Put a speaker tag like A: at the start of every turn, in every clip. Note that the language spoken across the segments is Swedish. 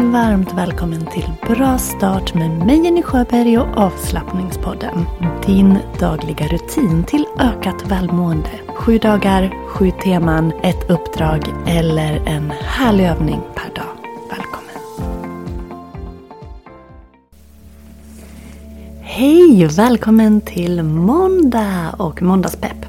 A: Varmt välkommen till Bra start med mig Jenny Sjöberg och avslappningspodden. Din dagliga rutin till ökat välmående. Sju dagar, sju teman, ett uppdrag eller en härlig övning per dag. Välkommen! Hej! Välkommen till måndag och måndagspepp.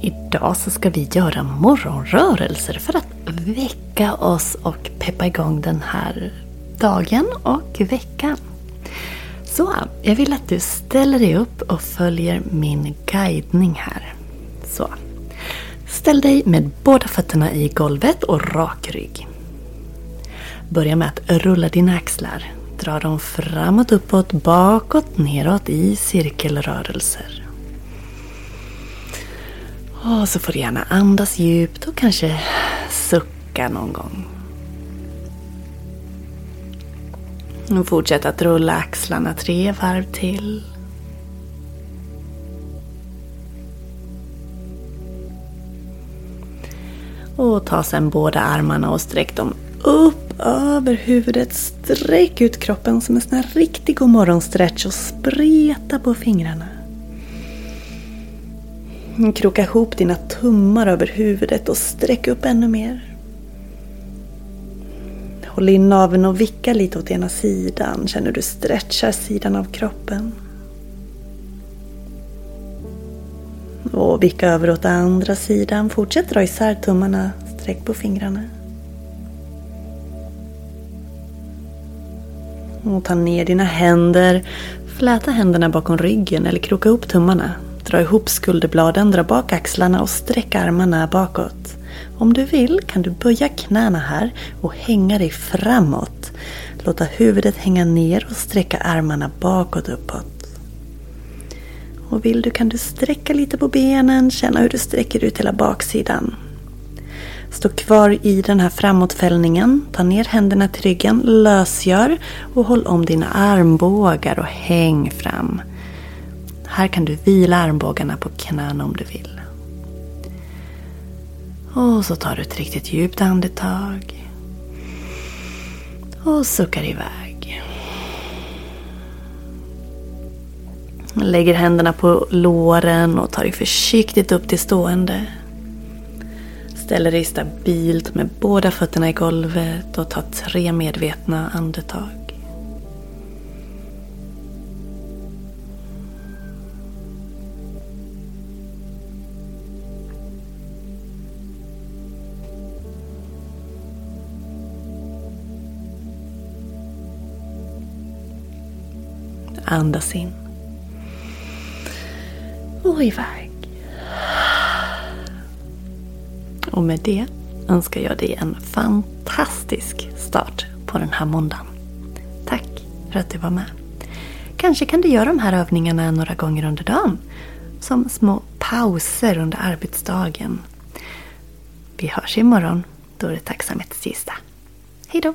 A: Idag så ska vi göra morgonrörelser för att väcka oss och peppa igång den här dagen och veckan. Så, jag vill att du ställer dig upp och följer min guidning här. Så. Ställ dig med båda fötterna i golvet och rak rygg. Börja med att rulla dina axlar. Dra dem framåt, uppåt, bakåt, neråt i cirkelrörelser. Och så får du gärna andas djupt och kanske tillbaka någon gång. Och fortsätt att rulla axlarna tre varv till. Och ta sedan båda armarna och sträck dem upp över huvudet. Sträck ut kroppen som en sån här riktig morgonstretch och spreta på fingrarna. Kroka ihop dina tummar över huvudet och sträck upp ännu mer. Håll in naveln och vicka lite åt ena sidan. Känner du stretchar sidan av kroppen. Och vicka över åt andra sidan. Fortsätt dra isär tummarna. Sträck på fingrarna. Och ta ner dina händer. Fläta händerna bakom ryggen eller kroka ihop tummarna. Dra ihop skulderbladen, dra bak axlarna och sträck armarna bakåt. Om du vill kan du böja knäna här och hänga dig framåt. Låta huvudet hänga ner och sträcka armarna bakåt uppåt. Och vill du kan du sträcka lite på benen, känna hur du sträcker ut hela baksidan. Stå kvar i den här framåtfällningen. Ta ner händerna till ryggen, lösgör och håll om dina armbågar och häng fram. Här kan du vila armbågarna på knäna om du vill. Och så tar du ett riktigt djupt andetag. Och suckar iväg. Lägger händerna på låren och tar dig försiktigt upp till stående. Ställer dig stabilt med båda fötterna i golvet och tar tre medvetna andetag. Andas in. Och iväg. Och med det önskar jag dig en fantastisk start på den här måndagen. Tack för att du var med. Kanske kan du göra de här övningarna några gånger under dagen. Som små pauser under arbetsdagen. Vi hörs imorgon. Då är det tacksamhetstisdag. Hej då!